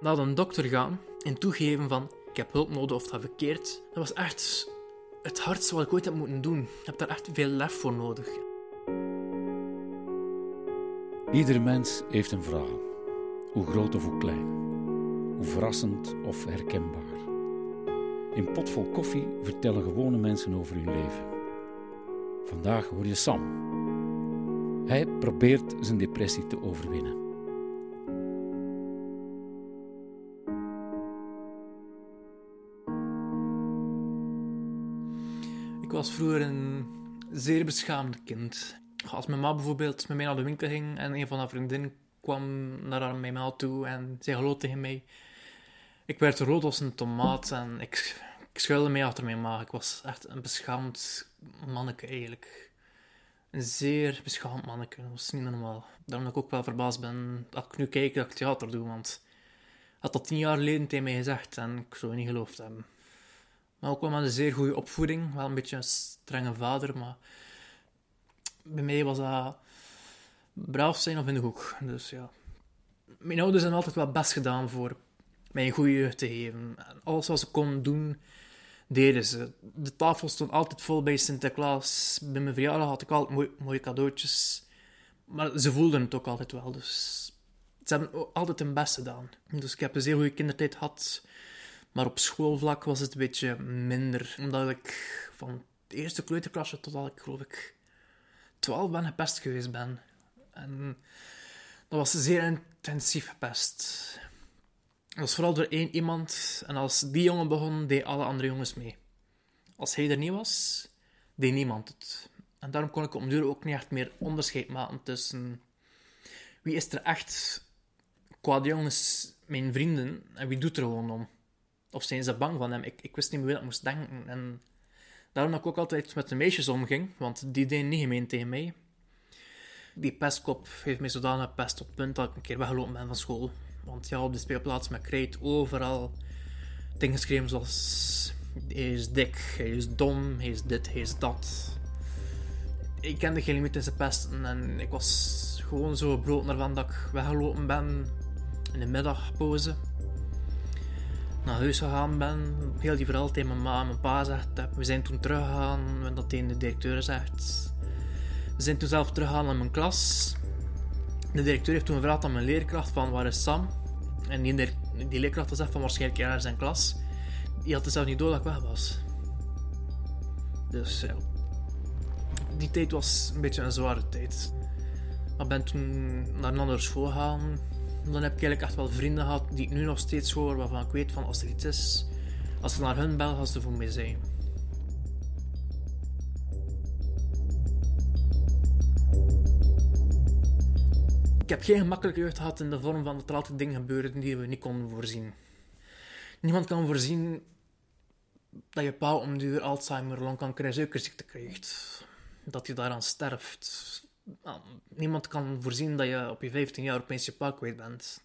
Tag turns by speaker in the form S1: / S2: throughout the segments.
S1: naar een dokter gaan en toegeven van ik heb hulp nodig of dat verkeerd. Dat was echt het hardste wat ik ooit heb moeten doen. Ik heb daar echt veel lef voor nodig.
S2: Iedere mens heeft een verhaal, hoe groot of hoe klein, hoe verrassend of herkenbaar. In Potvol Koffie vertellen gewone mensen over hun leven. Vandaag hoor je Sam. Hij probeert zijn depressie te overwinnen.
S1: Was vroeger een zeer beschaamd kind. Als mijn ma bijvoorbeeld met mij naar de winkel ging en een van haar vriendinnen kwam naar haar, mijn ma toe en zei hallo tegen mij. Ik werd rood als een tomaat en ik, ik schuilde mij achter mijn ma. Ik was echt een beschaamd manneke eigenlijk. Een zeer beschaamd manneke. Dat was niet normaal. Daarom dat ik ook wel verbaasd ben dat ik nu kijk dat ik theater doe, want had dat tien jaar geleden tegen mij gezegd en ik zou het niet geloofd hebben. Maar ook wel met een zeer goede opvoeding. Wel een beetje een strenge vader, maar bij mij was dat braaf zijn of in de hoek. Dus ja. Mijn ouders hebben altijd wel best gedaan voor mij een goede jeugd te geven. En alles wat ze konden doen, deden ze. De tafel stond altijd vol bij Sinterklaas. Bij mijn verjaardag had ik altijd mooie, cadeautjes. Maar ze voelden het ook altijd wel. Dus ze hebben altijd hun best gedaan. Dus ik heb een zeer goede kindertijd gehad. Maar op schoolvlak was het een beetje minder. Omdat ik van de eerste kleuterklasje totdat ik geloof ik 12 ben gepest geweest ben. En dat was zeer intensief gepest. Dat was vooral door één iemand. En als die jongen begon, deed alle andere jongens mee. Als hij er niet was, deed niemand het. En daarom kon ik op duur ook niet echt meer onderscheid maken tussen wie is er echt kwaad jongens, mijn vrienden, en wie doet er gewoon om. Of zijn ze bang van hem? Ik, ik wist niet meer hoe ik moest denken. En daarom dat ik ook altijd met de meisjes omging, want die deden niet gemeen tegen mij. Die pestkop heeft mij zodanig gepest op het punt dat ik een keer weggelopen ben van school. Want ja, op de speelplaats met krijt overal dingen geschreven zoals... Hij is dik, hij is dom, hij is dit, hij is dat. Ik kende geen limiet in zijn pesten en ik was gewoon zo brood naar van dat ik weggelopen ben in de middagpauze naar huis gegaan ben, heel die verhaal tegen mijn ma en mijn pa zegt heb. We zijn toen teruggegaan, en dat tegen de directeur zegt. We zijn toen zelf teruggegaan naar mijn klas. De directeur heeft toen gevraagd aan mijn leerkracht van waar is Sam? En die, die leerkracht zegt van waarschijnlijk ergens in klas. Die had het zelf niet door dat ik weg was. Dus ja. Die tijd was een beetje een zware tijd. Maar ben toen naar een andere school gegaan dan heb ik eigenlijk echt wel vrienden gehad die ik nu nog steeds hoor, waarvan ik weet van als er iets is, als ik naar hun bel, gaan ze voor mij zijn. Ik heb geen gemakkelijke jeugd gehad in de vorm van dat er altijd dingen gebeuren die we niet konden voorzien. Niemand kan voorzien dat je pa om duur Alzheimer, longkanker en suikerziekte krijgt. Dat je daaraan sterft nou, niemand kan voorzien dat je op je 15 jaar opeens je pa kwijt bent.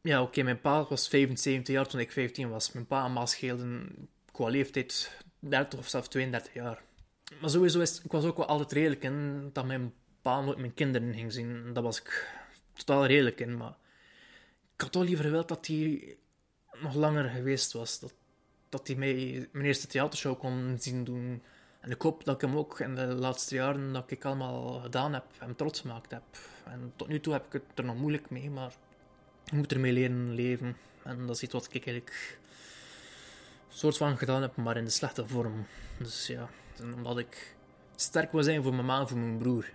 S1: Ja, oké, mijn pa was 75 jaar toen ik 15 was. Mijn pa en ma scheelden qua leeftijd 30 of zelfs 32 jaar. Maar sowieso is ik was ook wel altijd redelijk in dat mijn pa nooit mijn kinderen ging zien. Dat was ik totaal redelijk in, maar ik had toch liever gewild dat hij nog langer geweest was. Dat, dat hij mij mijn eerste theatershow kon zien doen. En ik hoop dat ik hem ook in de laatste jaren dat ik allemaal gedaan heb, hem trots gemaakt heb. En tot nu toe heb ik het er nog moeilijk mee, maar ik moet ermee leren leven. En dat is iets wat ik eigenlijk soort van gedaan heb, maar in de slechte vorm. Dus ja, omdat ik sterk wil zijn voor mijn ma en voor mijn broer.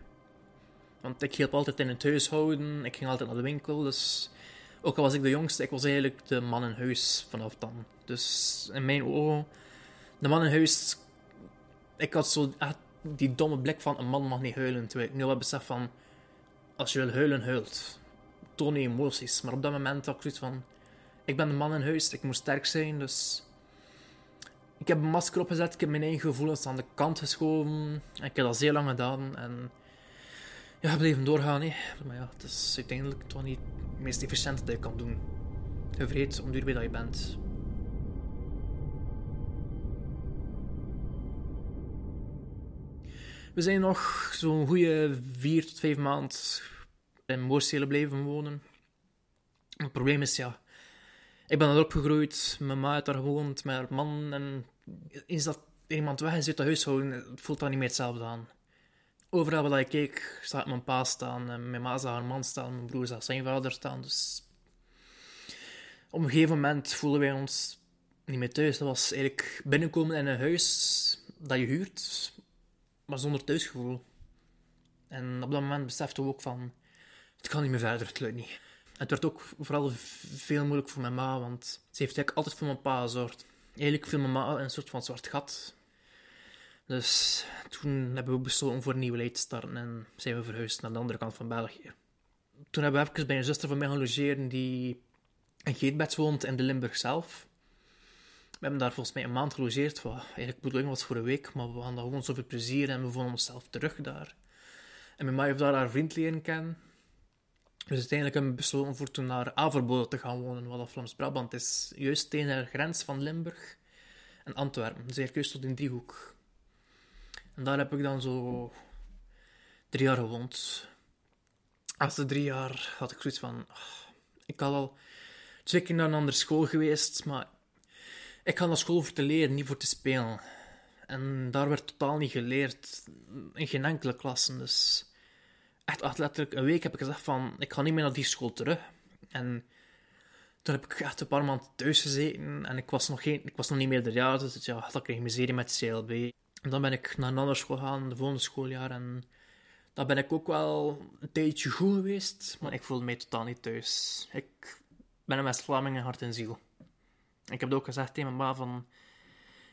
S1: Want ik hielp altijd in het huishouden, ik ging altijd naar de winkel, dus ook al was ik de jongste, ik was eigenlijk de man in huis vanaf dan. Dus in mijn ogen, de man in huis ik had zo echt die domme blik van een man mag niet huilen. Terwijl ik nu wel besef van, als je wil huilen, huilt. Toon je emoties. Maar op dat moment had ik zoiets van, ik ben de man in huis, ik moet sterk zijn, dus... Ik heb een masker opgezet, ik heb mijn eigen gevoelens aan de kant geschoven. Ik heb dat zeer lang gedaan en... Ja, bleven doorgaan, hè. Maar ja, het is uiteindelijk toch niet het meest efficiënte dat je kan doen. Je vreet om duur dat je bent. We zijn nog zo'n goede vier tot vijf maanden in Moorselen blijven wonen. Het probleem is, ja, Ik ben daar opgegroeid, mijn ma heeft daar gewoond met man. En is dat iemand weg en zit dat huishouden, het voelt dat niet meer hetzelfde aan. Overal waar ik keek, ik mijn pa staan. En mijn ma zag haar man staan, mijn broer zag zijn vader staan. Dus op een gegeven moment voelden wij ons niet meer thuis. Dat was eigenlijk binnenkomen in een huis dat je huurt, maar zonder thuisgevoel. En op dat moment besefte we ook van, het kan niet meer verder, het lukt niet. Het werd ook vooral veel moeilijk voor mijn ma, want ze heeft eigenlijk altijd voor mijn pa gezorgd. Eigenlijk viel mijn ma een soort van zwart gat. Dus toen hebben we besloten voor een nieuw leven te starten en zijn we verhuisd naar de andere kant van België. Toen hebben we even bij een zuster van mij gaan logeren die in Geetbeds woont in de Limburg zelf. We hebben daar volgens mij een maand gelogeerd. Wat eigenlijk bedoeling was voor een week, maar we hadden gewoon zoveel plezier en we vonden onszelf terug daar. En mijn ma heeft daar haar vriend leren kennen. Dus uiteindelijk hebben we besloten voor toen naar Averbode te gaan wonen, wat Vlaams-Brabant is. Juist tegen de grens van Limburg en Antwerpen. Zeer juist tot in Driehoek. En daar heb ik dan zo drie jaar gewoond. de drie jaar had ik zoiets van... Oh, ik had al twee keer naar een andere school geweest, maar ik ga naar school voor te leren, niet voor te spelen. En daar werd totaal niet geleerd. In geen enkele klasse. Dus echt, letterlijk een week heb ik gezegd van, ik ga niet meer naar die school terug. En toen heb ik echt een paar maanden thuis gezeten. En ik was nog, geen, ik was nog niet meer de jaar, dus ja, dat kreeg ik miserie met CLB. En dan ben ik naar een andere school gegaan, de volgende schooljaar. En daar ben ik ook wel een tijdje goed geweest, maar ik voelde mij totaal niet thuis. Ik ben een West-Vlaming in hart en ziel. Ik heb ook gezegd tegen mijn ma van,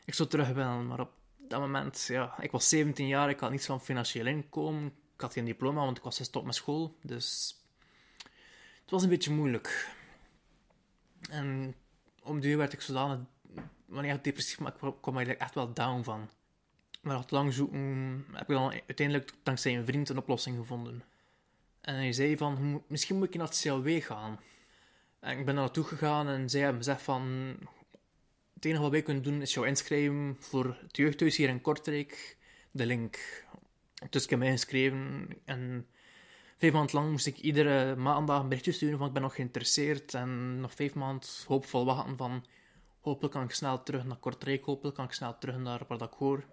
S1: ik zou terug willen, maar op dat moment, ja, ik was 17 jaar, ik had niets van financieel inkomen, ik had geen diploma, want ik was gestopt met school, dus het was een beetje moeilijk. En om die werd ik zodanig, wanneer ik depressief, maar ik kwam er echt wel down van. Maar het lang zoeken, heb ik dan uiteindelijk dankzij een vriend een oplossing gevonden. En hij zei van, misschien moet ik naar het CLW gaan. Ik ben daar naartoe gegaan en zij hebben gezegd van... Het enige wat wij kunnen doen is jou inschrijven voor het jeugdhuis hier in Kortrijk. De link. Dus ik mij ingeschreven en vijf maanden lang moest ik iedere maandag een berichtje sturen van ik ben nog geïnteresseerd. En nog vijf maanden hoopvol wachten van hopelijk kan ik snel terug naar Kortrijk, hopelijk kan ik snel terug naar waar ik hoor.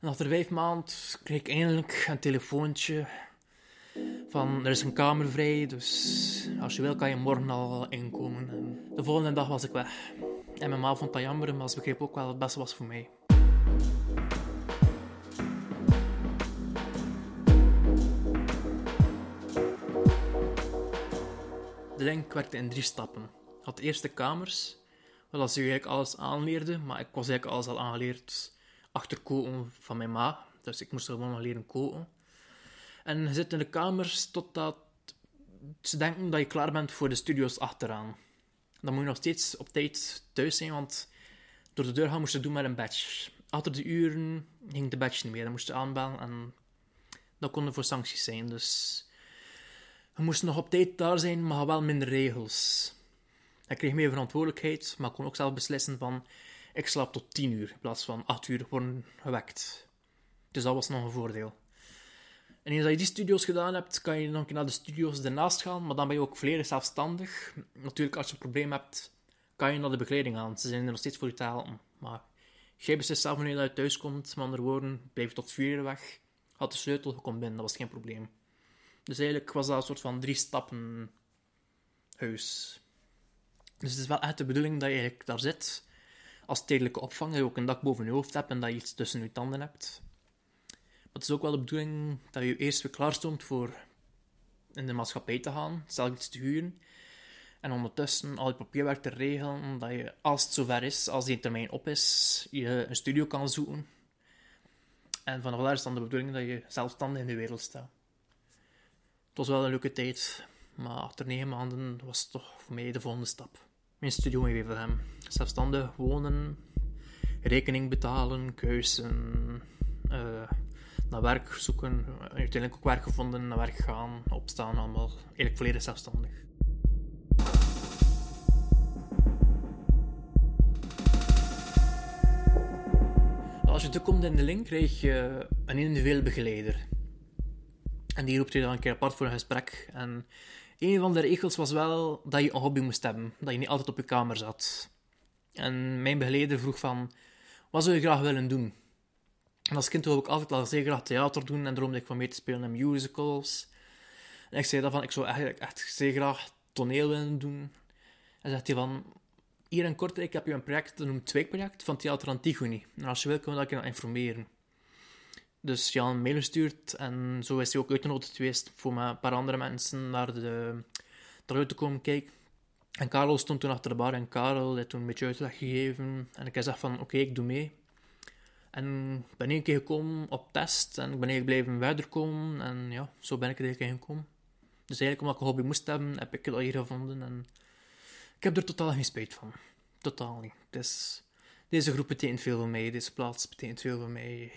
S1: En achter vijf maanden kreeg ik eindelijk een telefoontje van er is een kamer vrij, dus als je wil kan je morgen al inkomen. En de volgende dag was ik weg. En mijn ma vond dat jammer, maar ze begreep ook wel het beste was voor mij. De link werkte in drie stappen. Ik had de eerste kamers, waar ze eigenlijk alles aanleerde, maar ik was eigenlijk alles al aangeleerd achter koken van mijn ma. Dus ik moest gewoon nog leren koken. En je zit in de kamers totdat ze denken dat je klaar bent voor de studio's achteraan. Dan moet je nog steeds op tijd thuis zijn, want door de deur gaan moest je doen met een badge. Achter de uren ging de badge niet meer. Dan moest je aanbellen en dat kon er voor sancties zijn. Dus we moesten nog op tijd daar zijn, maar wel minder regels. Ik kreeg meer verantwoordelijkheid, maar kon ook zelf beslissen van ik slaap tot 10 uur in plaats van 8 uur worden gewekt. Dus dat was nog een voordeel. En dat je die studio's gedaan hebt, kan je dan naar de studio's ernaast gaan, maar dan ben je ook volledig zelfstandig. Natuurlijk, als je een probleem hebt, kan je naar de begeleiding gaan. Ze zijn er nog steeds voor je te helpen. Maar jij beslist zelf wanneer je thuis komt. Met andere woorden, blijf tot vier uur weg. Had de sleutel, je komt binnen, dat was geen probleem. Dus eigenlijk was dat een soort van drie stappen huis. Dus het is wel echt de bedoeling dat je eigenlijk daar zit als tijdelijke opvang, dat je ook een dak boven je hoofd hebt en dat je iets tussen je tanden hebt. Het is ook wel de bedoeling dat je eerst weer klaarstoomt voor in de maatschappij te gaan, zelf iets te huren. En ondertussen al je papierwerk te regelen, dat je, als het zover is, als die termijn op is, je een studio kan zoeken. En vanaf daar is dan de bedoeling dat je zelfstandig in de wereld staat. Het was wel een leuke tijd, maar achter negen maanden was het toch voor mij de volgende stap. Mijn studio in hem. Zelfstandig wonen, rekening betalen, keuzen, uh, naar werk zoeken, uiteindelijk ook werk gevonden, naar werk gaan, opstaan, allemaal eigenlijk volledig zelfstandig. Als je toekomt in de link, krijg je een individuele begeleider. En die roept je dan een keer apart voor een gesprek. En een van de regels was wel dat je een hobby moest hebben. Dat je niet altijd op je kamer zat. En mijn begeleider vroeg van, wat zou je graag willen doen? En als kind wilde ik altijd al zeer graag theater doen en droomde ik van mee te spelen in musicals. En ik zei dan van, ik zou eigenlijk echt zeer graag toneel willen doen. En zegt hij van, hier in Kortrijk heb je een project, dat noemt Tweekproject, van Theater Antigone. En als je wil, kunnen we dat informeren. Dus Jan een mail gestuurd en zo is hij ook uitgenodigd geweest voor een paar andere mensen naar de, eruit te komen kijken. En Karel stond toen achter de bar en Karel heeft toen een beetje uitleg gegeven. En ik zei van, oké, ik doe mee. En ik ben één keer gekomen op test en ik ben eigenlijk blijven verder komen. En ja, zo ben ik er eigenlijk gekomen. Dus eigenlijk omdat ik een hobby moest hebben, heb ik het al hier gevonden. En ik heb er totaal geen spijt van. Totaal niet. Dus deze groep betekent veel voor mij, deze plaats betekent veel voor mij.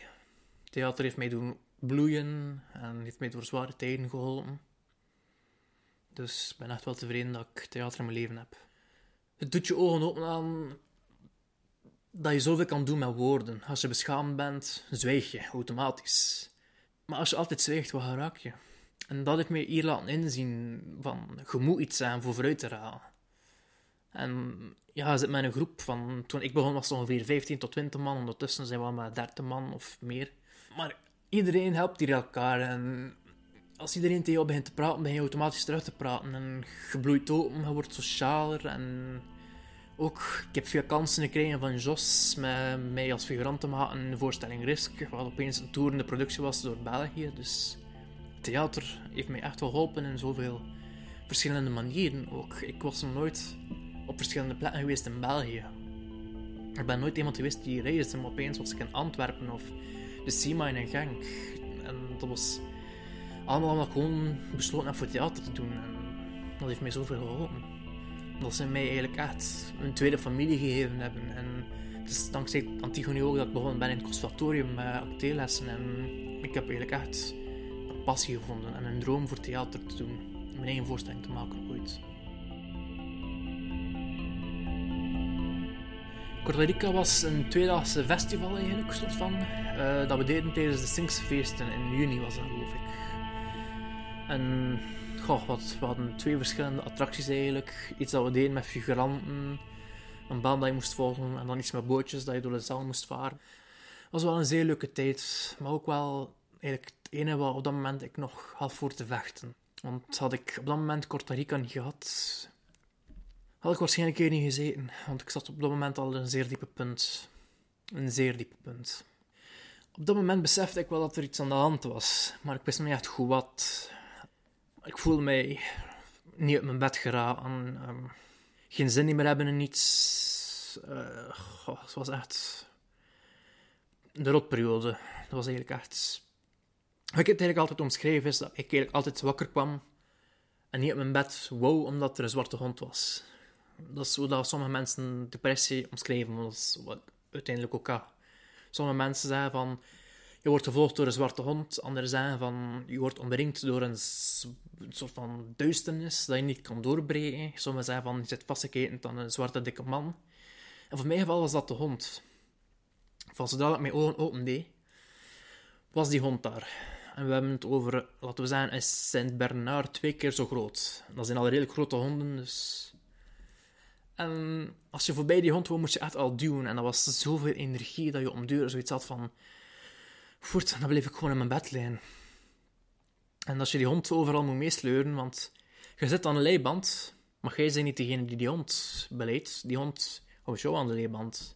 S1: Theater heeft mij doen bloeien en heeft mij door zware tijden geholpen. Dus ik ben echt wel tevreden dat ik theater in mijn leven heb. Het doet je ogen open aan dat je zoveel kan doen met woorden. Als je beschaamd bent, zwijg je automatisch. Maar als je altijd zwijgt, wat raak je? En dat heeft mij hier laten inzien van, je moet iets zijn voor vooruit te raken. En ja, je zit met een groep van, toen ik begon was het ongeveer 15 tot 20 man, ondertussen zijn we al met 30 man of meer. Maar iedereen helpt hier elkaar en als iedereen tegen jou begint te praten, begin je automatisch terug te praten. En je bloeit open, je wordt socialer. En ook, ik heb veel kansen gekregen van Jos met mij als figurant te maken in de voorstelling Risk, wat opeens een toerende productie was door België. Dus theater heeft mij echt wel geholpen in zoveel verschillende manieren ook. Ik was nog nooit op verschillende plekken geweest in België. Ik ben nooit iemand geweest die reisde, maar opeens was ik in Antwerpen of de SEMA in Genk. En dat was allemaal omdat gewoon besloten heb voor theater te doen. En dat heeft mij zoveel geholpen. Dat ze mij eigenlijk echt een tweede familie gegeven hebben. En het is dankzij Antigone ook dat ik begonnen ben in het conservatorium met acteerlessen. En ik heb eigenlijk echt een passie gevonden en een droom voor theater te doen. Mijn eigen voorstelling te maken ooit. Costa Rica was een tweedaagse festival eigenlijk, soort van. Uh, dat we deden tijdens de Singsfeesten in juni was dat geloof ik. En goh, wat, we hadden twee verschillende attracties eigenlijk. Iets dat we deden met figuranten, een baan dat je moest volgen en dan iets met bootjes dat je door de zaal moest varen. Het was wel een zeer leuke tijd, maar ook wel eigenlijk het ene wat op dat moment ik nog had voor te vechten. Want had ik op dat moment Costa Rica niet gehad, had ik waarschijnlijk hier niet gezeten. Want ik zat op dat moment al in een zeer diepe punt. Een zeer diepe punt. Op dat moment besefte ik wel dat er iets aan de hand was, maar ik wist nog niet echt goed wat. Ik voelde mij niet uit mijn bed geraken. Um, geen zin meer hebben in iets. Uh, het was echt. De rotperiode. Dat was eigenlijk echt. Wat ik het eigenlijk altijd omschreven is dat ik eigenlijk altijd wakker kwam en niet op mijn bed wou omdat er een zwarte hond was. Dat is hoe dat sommige mensen depressie omschrijven, dat wat uiteindelijk ook ga. Sommige mensen zeggen van je wordt gevolgd door een zwarte hond. Anderen zeggen van je wordt omringd door een, soort van duisternis dat je niet kan doorbreken. Sommigen zeggen van je zit vastgeketend aan een zwarte dikke man. En voor mijn geval was dat de hond. Van zodra ik mijn ogen opende, was die hond daar. En we hebben het over, laten we zeggen, een Saint-Bernard twee keer zo groot. Dat zijn al redelijk grote honden, dus... En als je voorbij die hond wou, moest je echt al duwen. En dat was zoveel energie dat je om deur zoiets had van voort, dan bleef ik gewoon in mijn bed liggen. En als je die hond overal moet meesleuren, want je zit aan een leiband, maar jij bent niet degene die die hond beleidt. Die hond houdt jou aan de leiband.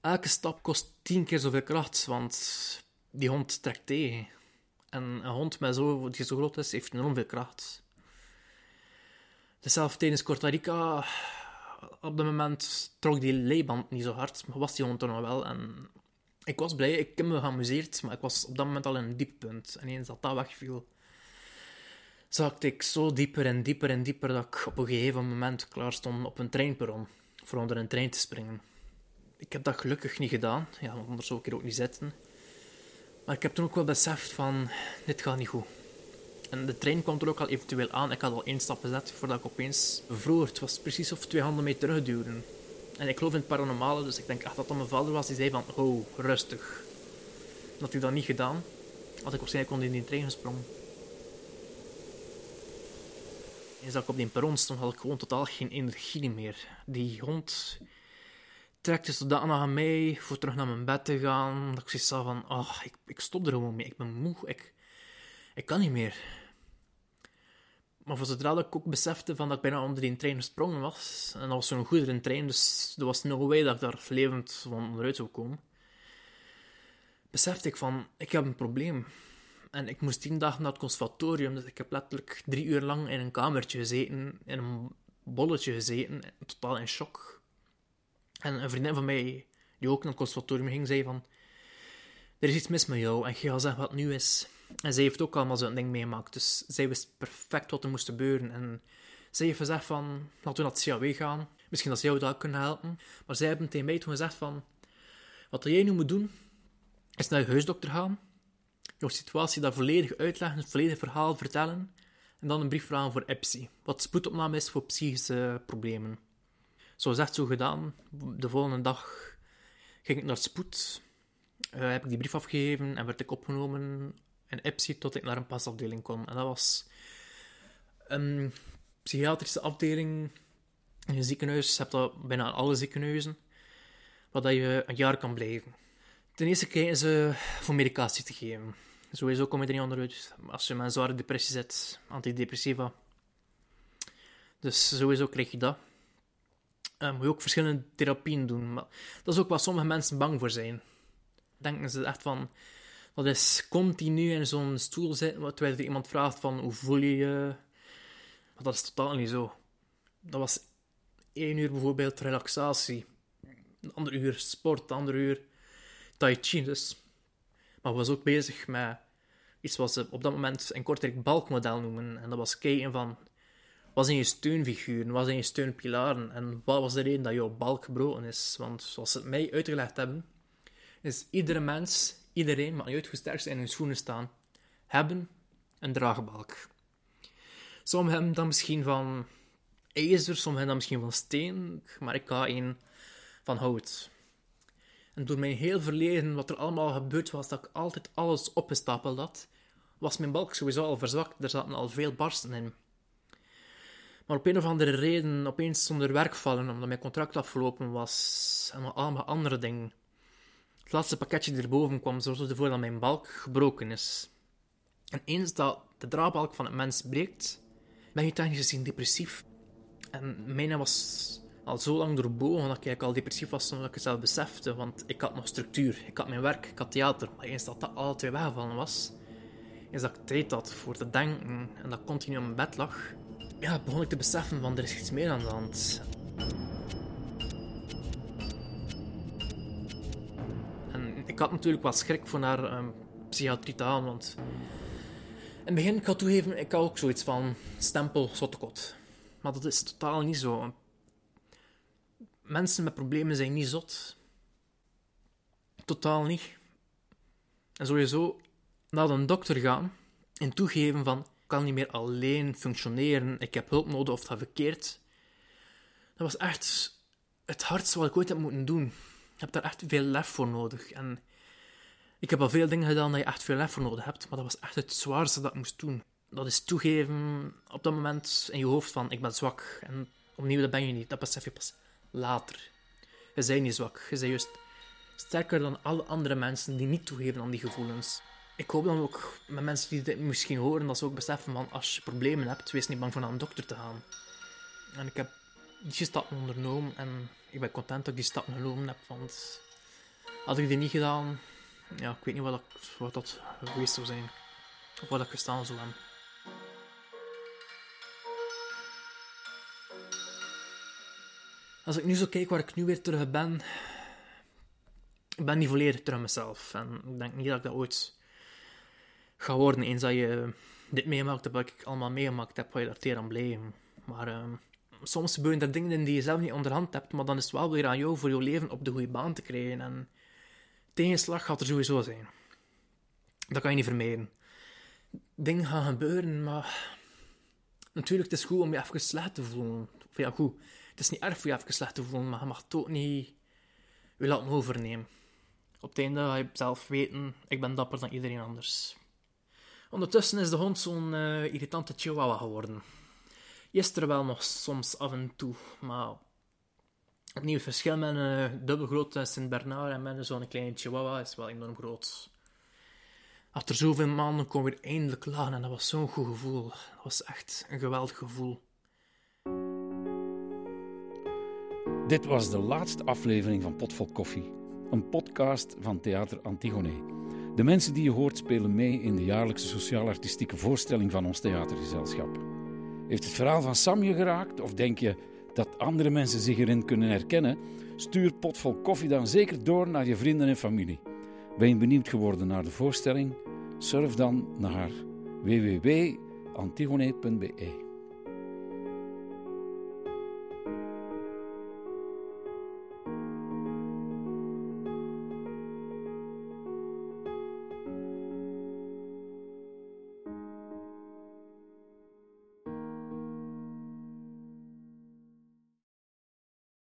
S1: Elke stap kost tien keer zoveel kracht, want die hond trekt tegen. En een hond met zo, die zo groot is, heeft enorm veel kracht. Dus zelf tijdens Costa Rica, op dat moment trok die leiband niet zo hard, maar was die hond er nog wel. En ik was blij, ik heb me geamuseerd, maar ik was op dat moment al in een dieppunt. En eens dat dat wegviel, zakte ik zo dieper en dieper en dieper dat ik op een gegeven moment klaar stond op een treinperron voor onder een trein te springen. Ik heb dat gelukkig niet gedaan, ja, want anders zou ik hier ook niet zitten. Maar ik heb toen ook wel beseft van, dit gaat niet goed. En de trein kwam er ook al eventueel aan. Ik had al één stap gezet voordat ik opeens vroor. Het was precies of twee handen mee terugduwden. En ik geloof in het paranormale, dus ik denk echt dat dat mijn vader was die zei van, oh, rustig. Dat hij dat niet gedaan, had ik waarschijnlijk in die trein gesprongen. Eens dat ik op die perron stond, had ik gewoon totaal geen energie meer. Die hond trekte zodanig aan mij voor terug naar mijn bed te gaan. Dat ik zoiets had van, oh, ik, ik stop er gewoon mee. Ik ben moe. Ik, ik kan niet meer. Maar voor zodra ik ook besefte van dat ik bijna onder die trein gesprongen was, en dat was zo'n goede trein, dus er was no dat ik daar levend van onderuit zou komen, besefte ik van, ik heb een probleem. En ik moest tien dagen naar het conservatorium, dus ik heb letterlijk drie uur lang in een kamertje gezeten, in een bolletje gezeten, totaal in shock. En een vriendin van mij, die ook naar het conservatorium ging, zei van, er is iets mis met jou, en je gaat zeggen wat het nu is. En zij heeft ook allemaal zo'n ding meegemaakt. Dus zij wist perfect wat er moest gebeuren. En zij heeft gezegd van, laten we naar het CAW gaan. Misschien dat ze jou daar kunnen helpen. Maar zij hebben tegen mij toen gezegd van, wat jij nu moet doen, is naar je huisdokter gaan. Jouw situatie daar volledig uitleggen, het volledige verhaal vertellen. En dan een brief vragen voor EPSI. Wat spoedopname is voor psychische problemen. Zo gezegd, zo gedaan. De volgende dag ging ik naar het spoed. Uh, heb ik die brief afgegeven en werd ik opgenomen en Epsi tot ik naar een pasafdeling kwam. En dat was een psychiatrische afdeling in een ziekenhuis. Je hebt dat bijna alle ziekenhuizen, waar je een jaar kan blijven. Ten eerste krijgen ze voor medicatie te geven. Sowieso kom je er niet onderuit. Als je met een zware depressie zit, antidepressiva. Dus sowieso krijg je dat. Um, moet je ook verschillende therapieën doen. Maar dat is ook waar sommige mensen bang voor zijn. Denken ze echt van dat is continu in zo'n stoel zitten, terwijl er iemand vraagt van hoe voel je je. Maar dat is totaal niet zo. Dat was één uur bijvoorbeeld relaxatie, een ander uur sport, een ander uur tai chi dus. Maar was ook bezig met iets wat ze op dat moment een kortrijk balkmodel noemen. En dat was kijken van, wat zijn je steunfiguren, wat zijn je steunpilaren en wat was de reden dat jouw balk gebroken is. Want zoals ze het mij uitgelegd hebben, is iedere mens iedereen, maar niet uit hoe sterk ze in hun schoenen staan, hebben een draagbalk. Sommigen hebben dan misschien van ijzer, sommigen dan misschien van steen, maar ik ga een van hout. En door mijn heel verleden, wat er allemaal gebeurd was, dat ik altijd alles opgestapeld had, was mijn balk sowieso al verzwakt. Er zaten al veel barsten in. Maar op een of andere reden opeens zonder werk vallen, omdat mijn contract afgelopen was en allemaal andere dingen. Het laatste pakketje erboven kwam zorgde ervoor dat mijn balk gebroken is. En eens dat de draagbalk van het mens breekt, ben je technisch gezien depressief. En mijn was al zo lang doorbogen dat ik eigenlijk al depressief was zonder dat ik het zelf besefte. Want ik had nog structuur, ik had mijn werk, ik had theater. Maar eens dat dat alle twee weggevallen was, eens dat ik tijd had voor te denken en dat continu op mijn bed lag, ja, begon ik te beseffen van er is iets meer aan de hand. Had natuurlijk wat schrik voor naar um, psychiatrie te gaan, want in het begin, ik ga toegeven, ik had ook zoiets van stempel zottekot. Maar dat is totaal niet zo. Mensen met problemen zijn niet zot. Totaal niet. En sowieso naar een dokter gaan en toegeven van ik kan niet meer alleen functioneren, ik heb hulp nodig of dat verkeerd. Dat was echt het hardste wat ik ooit heb moeten doen. Je hebt daar echt veel lef voor nodig. En ik heb al veel dingen gedaan dat je echt veel lef voor nodig hebt, maar dat was echt het zwaarste dat ik moest doen. Dat is toegeven op dat moment in je hoofd van ik ben zwak. En opnieuw, dat ben je niet. Dat besef je pas later. Je bent niet zwak. Je bent juist sterker dan alle andere mensen die niet toegeven aan die gevoelens. Ik hoop dan ook met mensen die dit misschien horen, dat ze ook beseffen van als je problemen hebt, wees niet bang voor naar een dokter te gaan. En ik heb die stappen ondernomen en ik ben content dat ik die stappen genomen heb, want had ik die niet gedaan, ja, ik weet niet wat, dat, wat dat geweest zou zijn. Of wat ik gestaan zou hebben. Als ik nu zo kijk waar ik nu weer terug ben, ik ben niet volledig terug mezelf. En ik denk niet dat ik dat ooit ga worden eens dat je dit meemaakt, wat ik allemaal meegemaakt heb, ga je daar tegen aan blijven. Maar uh, soms gebeuren er dingen die je zelf niet onderhand hebt, maar dan is het wel weer aan jou voor je leven op de goede baan te krijgen. En tegenslag gaat er sowieso zijn. Dat kan je niet vermijden. Dingen gaan gebeuren, maar natuurlijk, het is goed om je even slecht te voelen. Of ja, goed, het is niet erg voor je even slecht te voelen, maar je mag ook niet je laten overnemen. Op het einde ga je zelf weten, ik ben dapper dan iedereen anders. Ondertussen is de hond zo'n uh, irritante chihuahua geworden. is er wel nog soms af en toe. Maar het verschil met een dubbelgrote Sint-Bernard en met zo'n kleine Chihuahua is wel enorm groot. Achter zoveel maanden kon we weer eindelijk lachen en dat was zo'n goed gevoel. Dat was echt een geweldig gevoel.
S2: Dit was de laatste aflevering van Potvol Koffie, een podcast van Theater Antigone. De mensen die je hoort spelen mee in de jaarlijkse sociaal-artistieke voorstelling van ons theatergezelschap. Heeft het verhaal van Sam je geraakt of denk je dat andere mensen zich erin kunnen herkennen? Stuur Potvol Koffie dan zeker door naar je vrienden en familie. Ben je benieuwd geworden naar de voorstelling? Surf dan naar www.antigone.be.